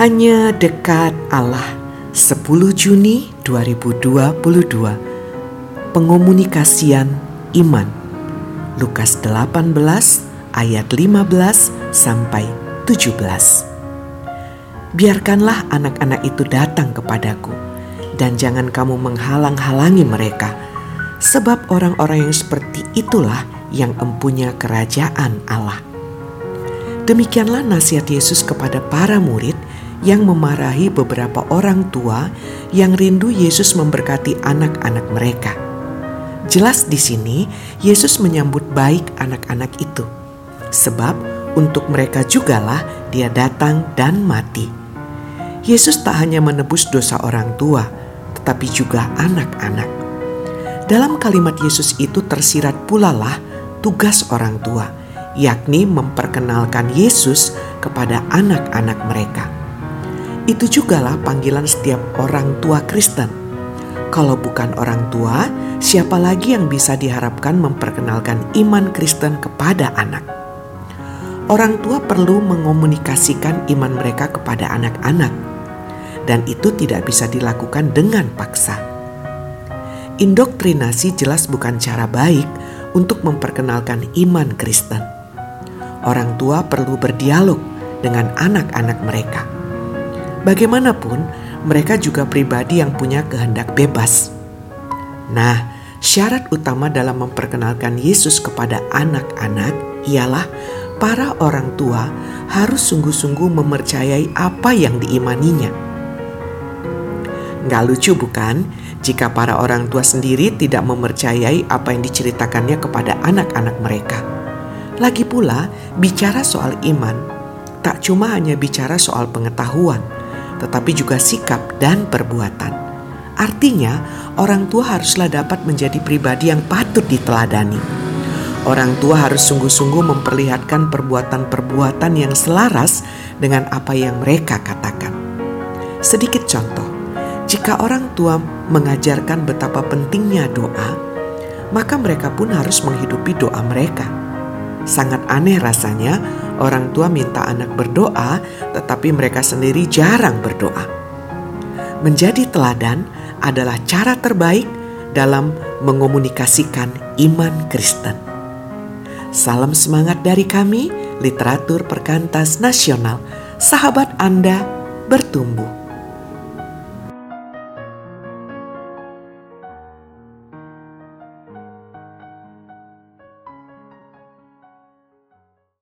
Hanya dekat Allah. 10 Juni 2022 Pengomunikasian Iman. Lukas 18 ayat 15 sampai 17 Biarkanlah anak-anak itu datang kepadaku dan jangan kamu menghalang-halangi mereka sebab orang-orang yang seperti itulah yang empunya kerajaan Allah. Demikianlah nasihat Yesus kepada para murid yang memarahi beberapa orang tua yang rindu Yesus memberkati anak-anak mereka. Jelas di sini Yesus menyambut baik anak-anak itu, sebab untuk mereka jugalah Dia datang dan mati. Yesus tak hanya menebus dosa orang tua, tetapi juga anak-anak. Dalam kalimat Yesus itu tersirat pula lah tugas orang tua yakni memperkenalkan Yesus kepada anak-anak mereka. Itu jugalah panggilan setiap orang tua Kristen. Kalau bukan orang tua, siapa lagi yang bisa diharapkan memperkenalkan iman Kristen kepada anak? Orang tua perlu mengomunikasikan iman mereka kepada anak-anak, dan itu tidak bisa dilakukan dengan paksa. Indoktrinasi jelas bukan cara baik untuk memperkenalkan iman Kristen orang tua perlu berdialog dengan anak-anak mereka. Bagaimanapun, mereka juga pribadi yang punya kehendak bebas. Nah, syarat utama dalam memperkenalkan Yesus kepada anak-anak ialah para orang tua harus sungguh-sungguh mempercayai apa yang diimaninya. Gak lucu bukan jika para orang tua sendiri tidak mempercayai apa yang diceritakannya kepada anak-anak mereka. Lagi pula, bicara soal iman tak cuma hanya bicara soal pengetahuan, tetapi juga sikap dan perbuatan. Artinya, orang tua haruslah dapat menjadi pribadi yang patut diteladani. Orang tua harus sungguh-sungguh memperlihatkan perbuatan-perbuatan yang selaras dengan apa yang mereka katakan. Sedikit contoh, jika orang tua mengajarkan betapa pentingnya doa, maka mereka pun harus menghidupi doa mereka Sangat aneh rasanya orang tua minta anak berdoa, tetapi mereka sendiri jarang berdoa. Menjadi teladan adalah cara terbaik dalam mengomunikasikan iman Kristen. Salam semangat dari kami, literatur perkantas nasional. Sahabat Anda bertumbuh.